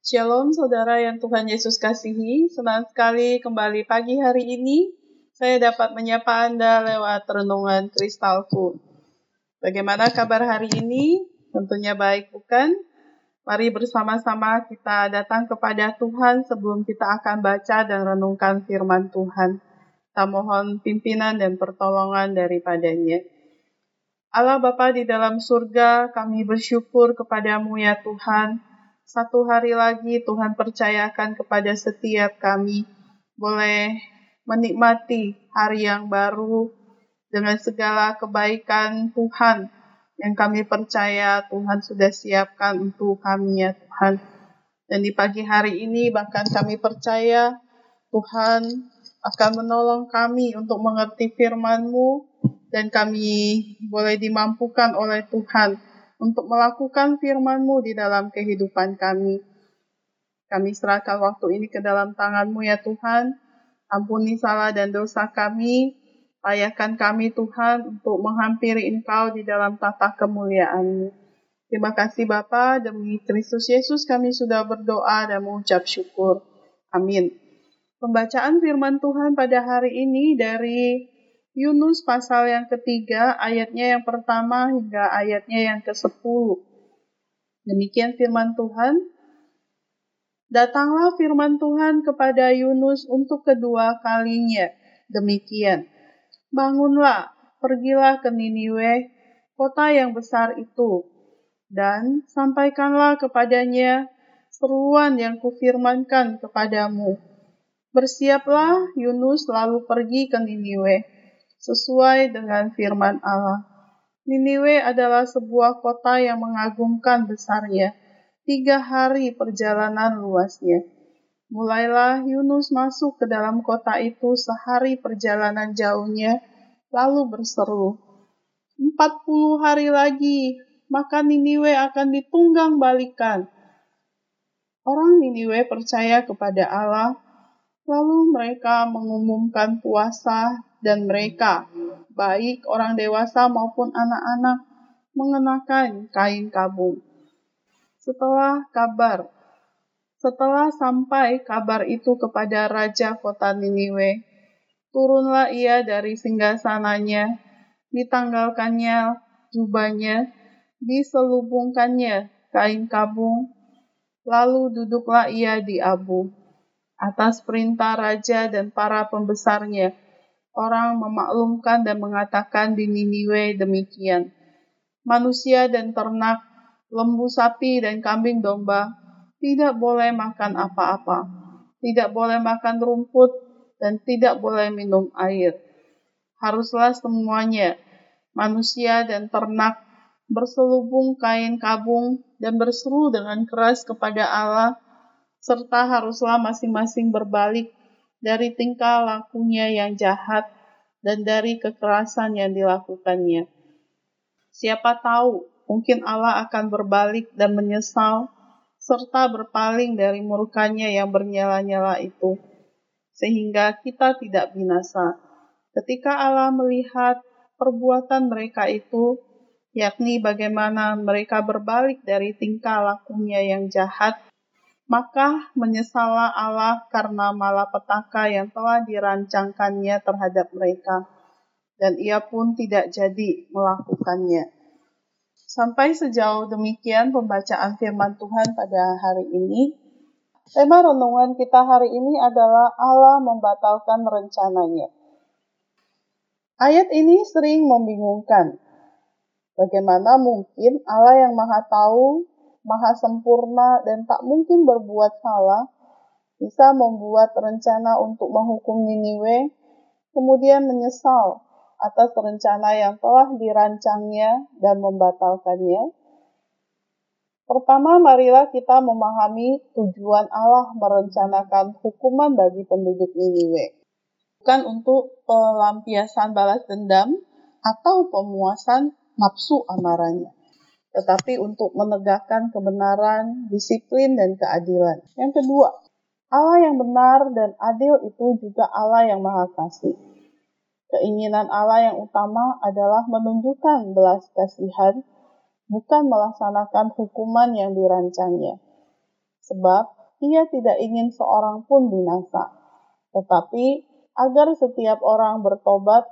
Shalom saudara yang Tuhan Yesus kasihi, senang sekali kembali pagi hari ini saya dapat menyapa Anda lewat renungan kristalku. Bagaimana kabar hari ini? Tentunya baik bukan? Mari bersama-sama kita datang kepada Tuhan sebelum kita akan baca dan renungkan firman Tuhan. Kita mohon pimpinan dan pertolongan daripadanya. Allah Bapa di dalam surga, kami bersyukur kepadamu ya Tuhan, satu hari lagi Tuhan percayakan kepada setiap kami boleh menikmati hari yang baru dengan segala kebaikan Tuhan yang kami percaya Tuhan sudah siapkan untuk kami ya Tuhan. Dan di pagi hari ini bahkan kami percaya Tuhan akan menolong kami untuk mengerti firman-Mu dan kami boleh dimampukan oleh Tuhan untuk melakukan firman-Mu di dalam kehidupan kami. Kami serahkan waktu ini ke dalam tangan-Mu ya Tuhan. Ampuni salah dan dosa kami. Layakan kami Tuhan untuk menghampiri Engkau di dalam tata kemuliaan-Mu. Terima kasih Bapa demi Kristus Yesus kami sudah berdoa dan mengucap syukur. Amin. Pembacaan firman Tuhan pada hari ini dari Yunus pasal yang ketiga, ayatnya yang pertama hingga ayatnya yang ke-10. Demikian firman Tuhan. Datanglah firman Tuhan kepada Yunus untuk kedua kalinya. Demikian. Bangunlah, pergilah ke Niniwe, kota yang besar itu, dan sampaikanlah kepadanya seruan yang kufirmankan kepadamu. Bersiaplah Yunus lalu pergi ke Niniwe sesuai dengan firman Allah. Niniwe adalah sebuah kota yang mengagumkan besarnya, tiga hari perjalanan luasnya. Mulailah Yunus masuk ke dalam kota itu sehari perjalanan jauhnya, lalu berseru, Empat puluh hari lagi, maka Niniwe akan ditunggang balikan. Orang Niniwe percaya kepada Allah, lalu mereka mengumumkan puasa dan mereka, baik orang dewasa maupun anak-anak, mengenakan kain kabung. Setelah kabar, setelah sampai kabar itu kepada raja kota Niniwe, turunlah ia dari singgasananya, ditanggalkannya jubahnya, diselubungkannya kain kabung, lalu duduklah ia di abu. Atas perintah raja dan para pembesarnya, orang memaklumkan dan mengatakan di Niniwe demikian. Manusia dan ternak, lembu sapi dan kambing domba tidak boleh makan apa-apa, tidak boleh makan rumput, dan tidak boleh minum air. Haruslah semuanya, manusia dan ternak, berselubung kain kabung dan berseru dengan keras kepada Allah, serta haruslah masing-masing berbalik dari tingkah lakunya yang jahat dan dari kekerasan yang dilakukannya. Siapa tahu, mungkin Allah akan berbalik dan menyesal serta berpaling dari murkanya yang bernyala-nyala itu, sehingga kita tidak binasa. Ketika Allah melihat perbuatan mereka itu, yakni bagaimana mereka berbalik dari tingkah lakunya yang jahat maka menyesallah Allah karena malapetaka yang telah dirancangkannya terhadap mereka, dan ia pun tidak jadi melakukannya. Sampai sejauh demikian pembacaan firman Tuhan pada hari ini. Tema renungan kita hari ini adalah Allah membatalkan rencananya. Ayat ini sering membingungkan. Bagaimana mungkin Allah yang Maha Tahu maha sempurna dan tak mungkin berbuat salah, bisa membuat rencana untuk menghukum Niniwe, kemudian menyesal atas rencana yang telah dirancangnya dan membatalkannya. Pertama, marilah kita memahami tujuan Allah merencanakan hukuman bagi penduduk Niniwe. Bukan untuk pelampiasan balas dendam atau pemuasan nafsu amarahnya tetapi untuk menegakkan kebenaran, disiplin, dan keadilan. Yang kedua, Allah yang benar dan adil itu juga Allah yang maha kasih. Keinginan Allah yang utama adalah menunjukkan belas kasihan, bukan melaksanakan hukuman yang dirancangnya. sebab ia tidak ingin seorang pun binasa, tetapi agar setiap orang bertobat,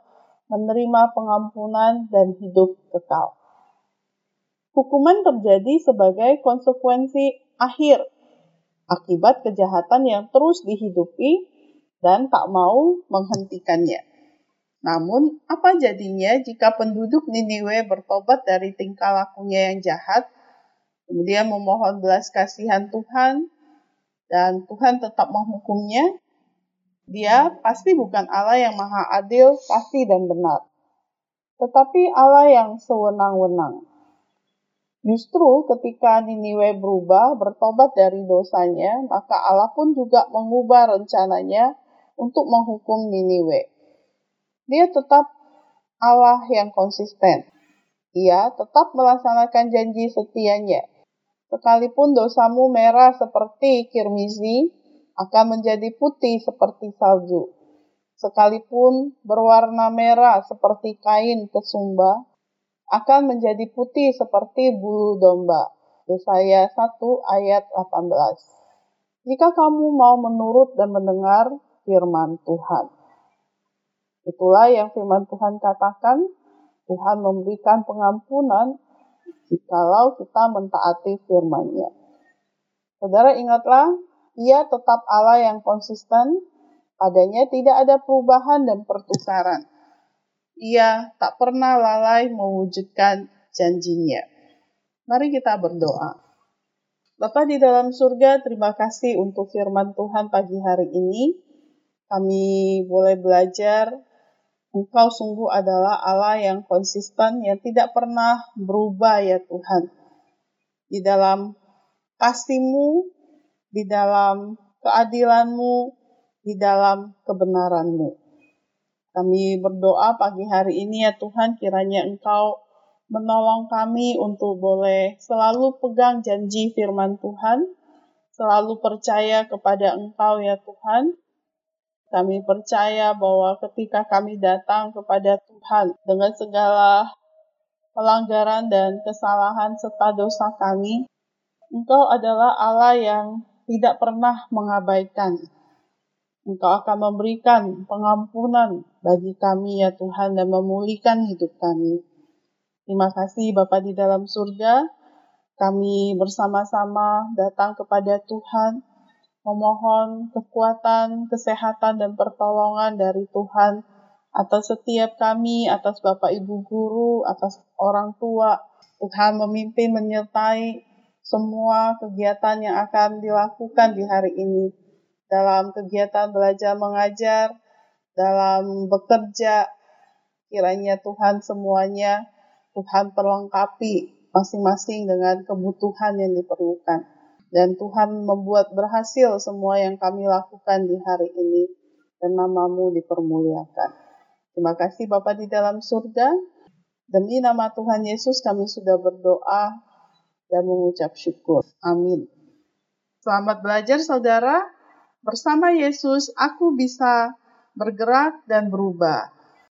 menerima pengampunan, dan hidup kekal. Hukuman terjadi sebagai konsekuensi akhir akibat kejahatan yang terus dihidupi dan tak mau menghentikannya. Namun, apa jadinya jika penduduk Niniwe bertobat dari tingkah lakunya yang jahat, kemudian memohon belas kasihan Tuhan, dan Tuhan tetap menghukumnya? Dia pasti bukan Allah yang maha adil, pasti dan benar. Tetapi Allah yang sewenang-wenang. Justru ketika Niniwe berubah, bertobat dari dosanya, maka Allah pun juga mengubah rencananya untuk menghukum Niniwe dia tetap Allah yang konsisten. Ia tetap melaksanakan janji setianya. Sekalipun dosamu merah seperti kirmizi, akan menjadi putih seperti salju. Sekalipun berwarna merah seperti kain kesumba, akan menjadi putih seperti bulu domba. Yesaya 1 ayat 18. Jika kamu mau menurut dan mendengar firman Tuhan. Itulah yang firman Tuhan katakan, Tuhan memberikan pengampunan jikalau kita mentaati firman-Nya. Saudara ingatlah, ia tetap Allah yang konsisten, padanya tidak ada perubahan dan pertukaran. Ia tak pernah lalai mewujudkan janjinya. Mari kita berdoa. Bapak di dalam surga, terima kasih untuk firman Tuhan pagi hari ini. Kami boleh belajar Engkau sungguh adalah Allah yang konsisten, yang tidak pernah berubah ya Tuhan. Di dalam kasih-Mu, di dalam keadilan-Mu, di dalam kebenaran-Mu. Kami berdoa pagi hari ini ya Tuhan, kiranya Engkau menolong kami untuk boleh selalu pegang janji firman Tuhan, selalu percaya kepada Engkau ya Tuhan, kami percaya bahwa ketika kami datang kepada Tuhan dengan segala pelanggaran dan kesalahan serta dosa kami, Engkau adalah Allah yang tidak pernah mengabaikan. Engkau akan memberikan pengampunan bagi kami ya Tuhan dan memulihkan hidup kami. Terima kasih Bapa di dalam surga. Kami bersama-sama datang kepada Tuhan memohon kekuatan, kesehatan, dan pertolongan dari Tuhan atas setiap kami, atas Bapak Ibu guru, atas orang tua. Tuhan memimpin menyertai semua kegiatan yang akan dilakukan di hari ini. Dalam kegiatan belajar mengajar, dalam bekerja, kiranya Tuhan semuanya, Tuhan perlengkapi masing-masing dengan kebutuhan yang diperlukan dan Tuhan membuat berhasil semua yang kami lakukan di hari ini dan namamu dipermuliakan. Terima kasih Bapak di dalam surga. Demi nama Tuhan Yesus kami sudah berdoa dan mengucap syukur. Amin. Selamat belajar saudara. Bersama Yesus aku bisa bergerak dan berubah.